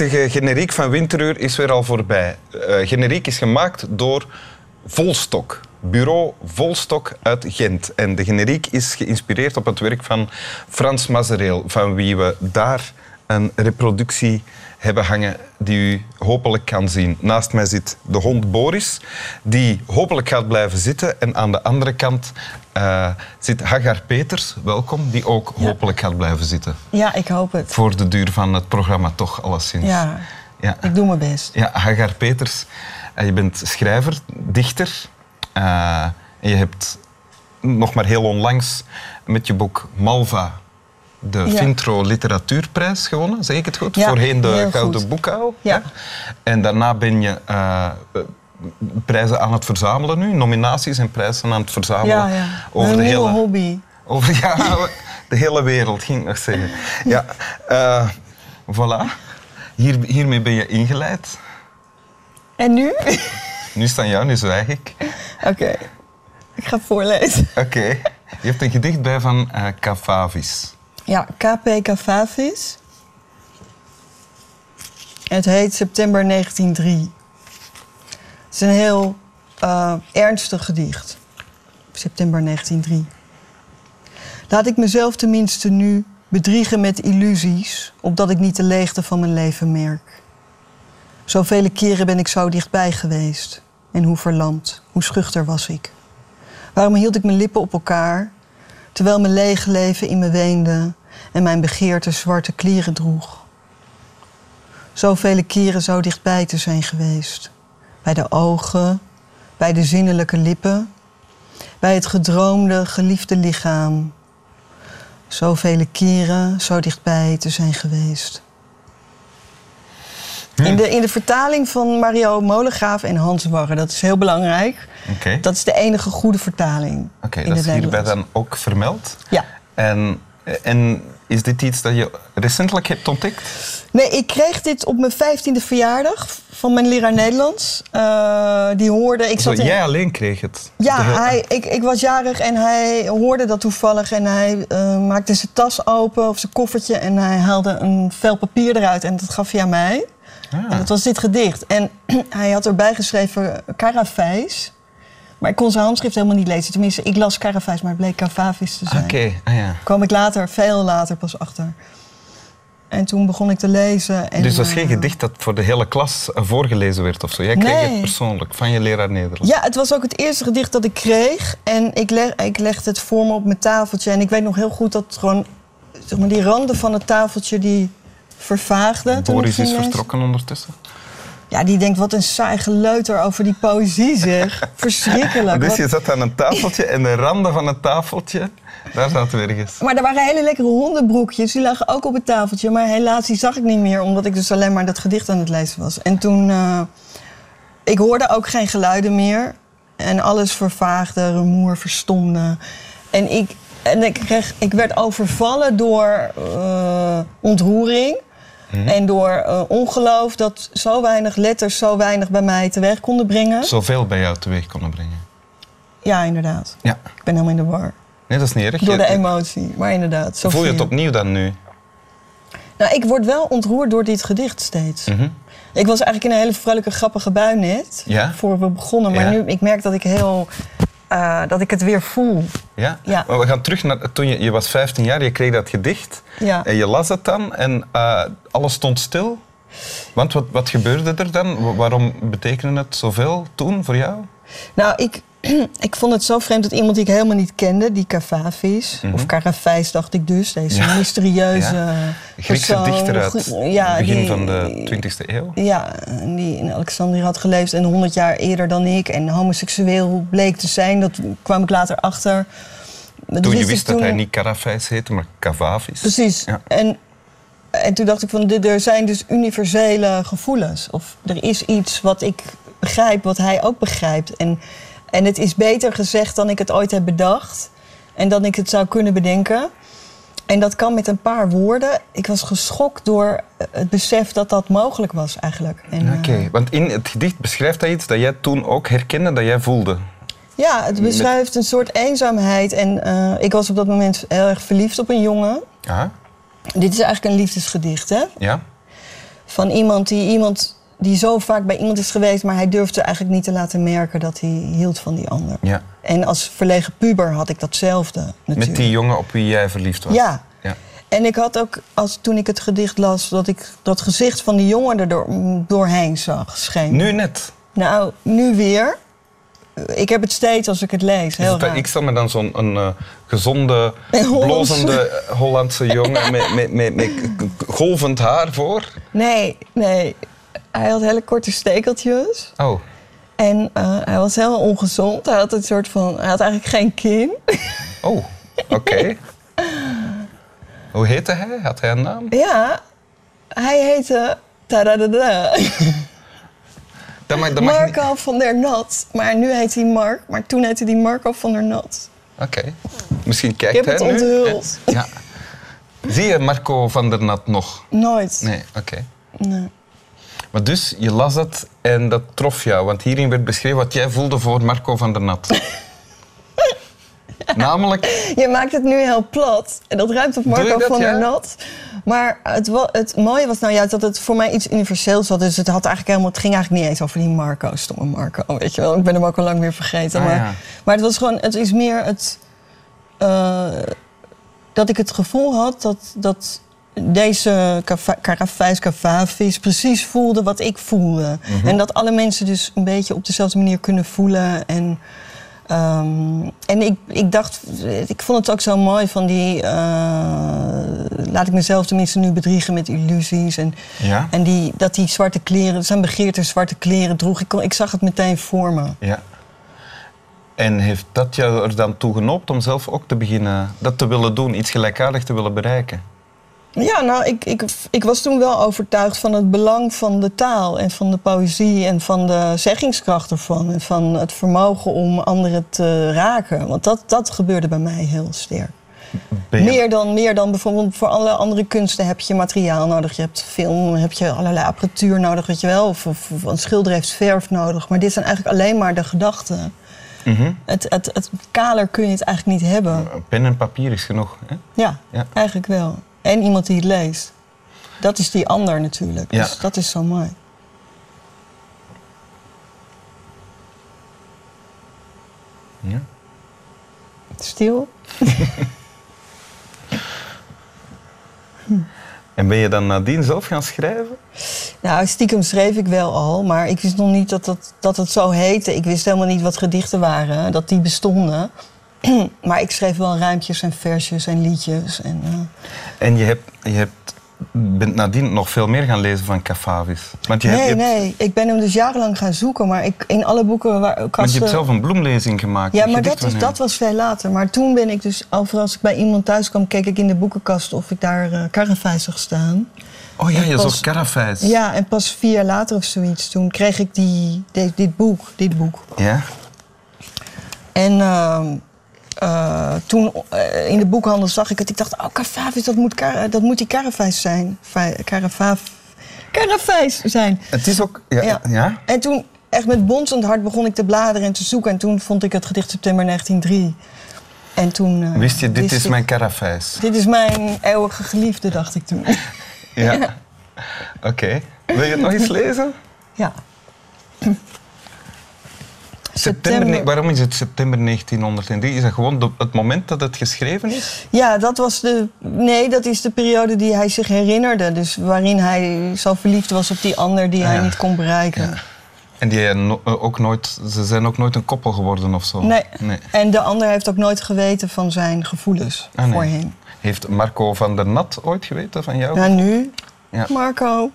prachtige generiek van Winteruur is weer al voorbij. Uh, generiek is gemaakt door Volstok. Bureau Volstok uit Gent. En de generiek is geïnspireerd op het werk van Frans Mazereel, van wie we daar een reproductie hebben hangen die u hopelijk kan zien. Naast mij zit de hond Boris, die hopelijk gaat blijven zitten. En aan de andere kant uh, zit Hagar Peters, welkom, die ook hopelijk gaat blijven zitten. Ja, ik hoop het. Voor de duur van het programma toch, alleszins. Ja, ja. ik doe mijn best. Ja, Hagar Peters, uh, je bent schrijver, dichter. Uh, en je hebt nog maar heel onlangs met je boek Malva de ja. Vintro Literatuurprijs gewonnen, zeg ik het goed? Voorheen de Gouden Boekouw. Ja. En daarna ben je uh, prijzen aan het verzamelen nu, nominaties en prijzen aan het verzamelen. Over de hele hobby. Over ja, de hele wereld, ging ik nog zeggen. Ja, uh, voilà. Hier, hiermee ben je ingeleid. En nu? Nu staan jou, nu zwijg ik. Oké, ik ga voorlezen. Oké. Je hebt een gedicht bij van uh, Cavavis. Ja, KP Cavavis. Het heet September 1903. Het is een heel uh, ernstig gedicht. September 1903. Laat ik mezelf tenminste nu bedriegen met illusies, opdat ik niet de leegte van mijn leven merk. Zoveel keren ben ik zo dichtbij geweest. En hoe verlamd, hoe schuchter was ik. Waarom hield ik mijn lippen op elkaar, terwijl mijn lege leven in me weende en mijn begeerte zwarte klieren droeg? Zoveel keren zo dichtbij te zijn geweest. Bij de ogen, bij de zinnelijke lippen, bij het gedroomde, geliefde lichaam. Zoveel keren zo dichtbij te zijn geweest. In, de, in de vertaling van Mario Molengraaf en Hans Warre, dat is heel belangrijk. Okay. Dat is de enige goede vertaling. Oké, dat is hierbij dan ook vermeld. Ja. En, en is dit iets dat je recentelijk hebt ontdekt? Nee, ik kreeg dit op mijn vijftiende verjaardag van mijn leraar Nederlands. Uh, die hoorde... Ik zat in... Jij alleen kreeg het? Ja, hij, ik, ik was jarig en hij hoorde dat toevallig. En hij uh, maakte zijn tas open of zijn koffertje. En hij haalde een vel papier eruit en dat gaf hij aan mij. Ah. En dat was dit gedicht. En hij had erbij geschreven Caravijs. Maar ik kon zijn handschrift helemaal niet lezen. Tenminste, ik las Caravijs, maar het bleek Cavavis te zijn. Oké, ah, ja. kwam ik later, veel later pas achter. En toen begon ik te lezen. En, dus dat was geen eh, gedicht dat voor de hele klas voorgelezen werd of zo? Jij kreeg het persoonlijk van je leraar Nederlands? Ja, het was ook het eerste gedicht dat ik kreeg. En ik, leg, ik legde het voor me op mijn tafeltje. En ik weet nog heel goed dat gewoon zeg maar, die randen van het tafeltje die vervaagden. Boris is vertrokken ondertussen? Ja, die denkt, wat een saai geleuter over die poëzie, zeg. Verschrikkelijk. Dus je zat aan een tafeltje en de randen van het tafeltje, daar zat weer eens. Maar er waren hele lekkere hondenbroekjes, die lagen ook op het tafeltje. Maar helaas, die zag ik niet meer, omdat ik dus alleen maar dat gedicht aan het lezen was. En toen, uh, ik hoorde ook geen geluiden meer. En alles vervaagde, rumoer verstomde. En ik, en ik, kreeg, ik werd overvallen door uh, ontroering. En door uh, ongeloof dat zo weinig letters zo weinig bij mij teweeg konden brengen. Zoveel bij jou teweeg konden brengen? Ja, inderdaad. Ja. Ik ben helemaal in de war. Nee, dat is niet erg. Door de emotie, maar inderdaad. Zo Voel je het opnieuw dan nu? Nou, ik word wel ontroerd door dit gedicht steeds. Mhm. Ik was eigenlijk in een hele vrolijke, grappige bui net. Ja? Voor we begonnen. Maar nu, ik merk dat ik heel uh, dat ik het weer voel. Ja? ja? Maar we gaan terug naar toen je, je was 15 jaar, je kreeg dat gedicht. Ja. En je las het dan en uh, alles stond stil. Want wat, wat gebeurde er dan? Waarom betekende het zoveel toen voor jou? Nou, ik, ik vond het zo vreemd dat iemand die ik helemaal niet kende, die Cavafis, mm of Caravijs dacht ik dus, deze mysterieuze ja. Griekse dichter uit het begin van de 20e eeuw. Ja, die in Alexandrië had geleefd en 100 jaar eerder dan ik en homoseksueel bleek te zijn, dat kwam ik later achter. Toen je wist dat hij niet Caravijs heette, maar Cavavis. Precies. En, en toen dacht ik van, er zijn dus universele gevoelens. Of er is iets wat ik begrijp, wat hij ook begrijpt. En en het is beter gezegd dan ik het ooit heb bedacht. En dan ik het zou kunnen bedenken. En dat kan met een paar woorden. Ik was geschokt door het besef dat dat mogelijk was eigenlijk. Oké, uh, want in het gedicht beschrijft hij iets dat jij toen ook herkende, dat jij voelde. Ja, het beschrijft een soort eenzaamheid. En uh, ik was op dat moment heel erg verliefd op een jongen. Ja. Dit is eigenlijk een liefdesgedicht, hè? Ja? Van iemand die, iemand die zo vaak bij iemand is geweest... maar hij durfde eigenlijk niet te laten merken dat hij hield van die ander. Ja. En als verlegen puber had ik datzelfde natuurlijk. Met die jongen op wie jij verliefd was? Ja. ja. En ik had ook, als, toen ik het gedicht las... dat ik dat gezicht van die jongen er door, doorheen zag schijnen. Nu net. Nou, nu weer. Ik heb het steeds als ik het lees. Heel het- ik stel me dan zo'n een, eh, gezonde, blozende Hollandse jongen met, met, met, met golvend haar voor. Nee, nee. Hij had hele korte stekeltjes. Oh, En eh, hij was heel ongezond. Hij had een soort van... Hij had eigenlijk geen kin. oh, oké. Hoe heette hij? Had hij een naam? ja, hij heette... tadadada, Dat mag, dat mag niet- Marco van der Nat. Maar nu heet hij Mark. Maar toen heette hij Marco van der Nat. Oké. Misschien kijkt Ik heb hij het nu. onthuld. Ja. Zie je Marco van der Nat nog? Nooit. Nee, oké. Nee. Maar dus, je las het en dat trof jou. Want hierin werd beschreven wat jij voelde voor Marco van der Nat. Namelijk, Je maakt het nu heel plat. En dat ruimt op Marco dat, van der? Nat. Maar het, het mooie was nou juist dat het voor mij iets universeels had. Dus het, had eigenlijk helemaal, het ging eigenlijk niet eens over die Marco, stomme Marco. Weet je wel. Ik ben hem ook al lang weer vergeten. Ah, maar, ja. maar het was gewoon, het is meer het... eh, dat ik het gevoel had dat, dat deze Caravijs Cavavis precies voelde wat ik voelde. Mhm. En dat alle mensen dus een beetje op dezelfde manier kunnen voelen. En, ehm, en ik, ik dacht, ik vond het ook zo mooi van die... eh, laat ik mezelf tenminste nu bedriegen met illusies. En, ja, en die, dat die zwarte kleren, zijn begeerte zwarte kleren droeg. Ik, kon, ik zag het meteen voor me. ja. En heeft dat jou er dan toe genoopt om zelf ook te beginnen dat te willen doen, iets gelijkaardigs te willen bereiken? Ja, nou, ik, ik, ik was toen wel overtuigd van het belang van de taal en van de poëzie en van de zeggingskracht ervan. En van het vermogen om anderen te raken. Want dat, dat gebeurde bij mij heel sterk. Je- Meer dan, meer dan bijvoorbeeld voor alle andere kunsten heb je materiaal nodig. Je hebt film, heb je allerlei apparatuur nodig, weet je wel. Of, of, of een schilder heeft verf nodig. Maar dit zijn eigenlijk alleen maar de gedachten. Mhm. Het, het, het kaler kun je het eigenlijk niet hebben. Pen en papier is genoeg. Hè? Ja, Ja. eigenlijk wel. En iemand die het leest. Dat is die ander natuurlijk. Ja. Dus dat is zo mooi. Ja. Stil. En ben je dan nadien zelf gaan schrijven? Nou, stiekem schreef ik wel al, maar ik wist nog niet dat, dat, dat het zo heette. Ik wist helemaal niet wat gedichten waren, dat die bestonden. maar ik schreef wel rijmpjes en versjes en liedjes. En, eh, En je, hebt, je hebt, bent nadien nog veel meer gaan lezen van Cavavis. Want je, Nee, hebt, je, hebt, nee, ik ben hem dus jarenlang gaan zoeken, maar ik, in alle boeken waar want kasten... je hebt zelf een bloemlezing gemaakt. Ja, een maar dat, is, dat was veel later. Maar toen ben ik dus, overal als ik bij iemand thuis kwam, keek ik in de boekenkast of ik daar uh, Caravijs zag staan. Oh ja, je pas- zocht Caravijs. Ja, en pas vier jaar later of zoiets, toen kreeg ik die, dit, dit boek. Dit boek. Ja? En ehm, eh, toen eh, in de boekhandel zag ik het. Ik dacht, oh, Caravijs, dat moet, Cara- dat moet die Caravijs zijn. Caravijs zijn. Het is ook... Ja, ja. Ja. En toen, echt met bonzend hart, begon ik te bladeren en te zoeken. En toen vond ik het gedicht September 1903. En toen... eh, Wist je, dit wist is ik- mijn Caravijs. Dit is mijn eeuwige geliefde, dacht ik toen. Ja. Oké. Wil je het nog eens lezen? ja. September, waarom is het september 1903? Is dat gewoon de- het moment dat het geschreven is? Ja, dat was de. Nee, dat is de periode die hij zich herinnerde. Dus waarin hij zo verliefd was op die ander die Ah, hij ja. niet kon bereiken. Ja. En die eh, no- eh, ook nooit, ze zijn ook nooit een koppel geworden of zo? Nee. nee. En de ander heeft ook nooit geweten van zijn gevoelens Ah, nee. voor hem. Heeft Marco van der Nat ooit geweten van jou? Nou, nu, Ja. Marco.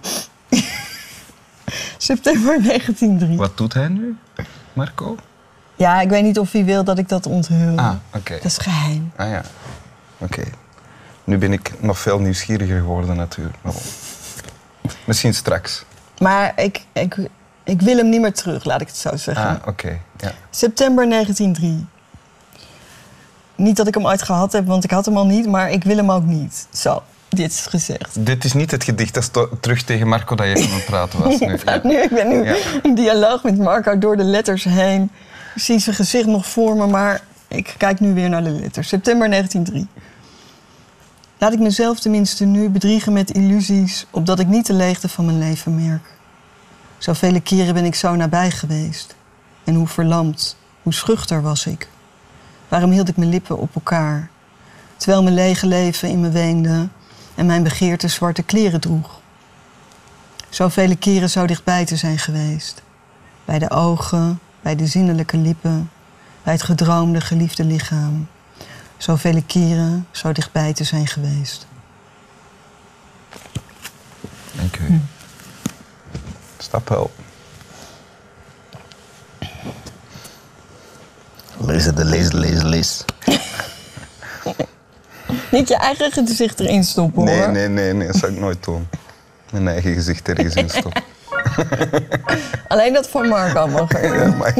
September 1903. Wat doet hij nu, Marco? Ja, ik weet niet of hij wil dat ik dat onthul. Ah, oké. Dat is geheim. Ah ja, oké. Nu ben ik nog veel nieuwsgieriger geworden natuurlijk. Maar. Misschien straks. Maar ik, ik, ik wil hem niet meer terug, laat ik het zo zeggen. Ah, oké. Ja. September 1903. Niet dat ik hem ooit gehad heb, want ik had hem al niet, maar ik wil hem ook niet. Zo, dit is gezegd. Dit is niet het gedicht dat sto- terug tegen Marco dat je aan het praten was. Nu. Ja. Nu, ik ben nu Ja. in dialoog met Marco door de letters heen. Ik zie zijn gezicht nog voor me, maar ik kijk nu weer naar de letters. September 1903. Laat ik mezelf tenminste nu bedriegen met illusies, opdat ik niet de leegte van mijn leven merk. Zoveel keren ben ik zo nabij geweest. En hoe verlamd, hoe schuchter was ik. Waarom hield ik mijn lippen op elkaar? Terwijl mijn lege leven in me weende en mijn begeerte zwarte kleren droeg. Zoveel keren zo dichtbij te zijn geweest. Bij de ogen, bij de zinnelijke lippen, bij het gedroomde geliefde lichaam. Zoveel keren zo dichtbij te zijn geweest. Dank u. Stap wel. Lezen, de lezen, lezen, lees. Niet je eigen gezicht erin stoppen hoor. Nee, nee, nee, nee, dat zou ik nooit doen. Mijn eigen gezicht ergens in stoppen. Alleen dat van er. Ja, mag.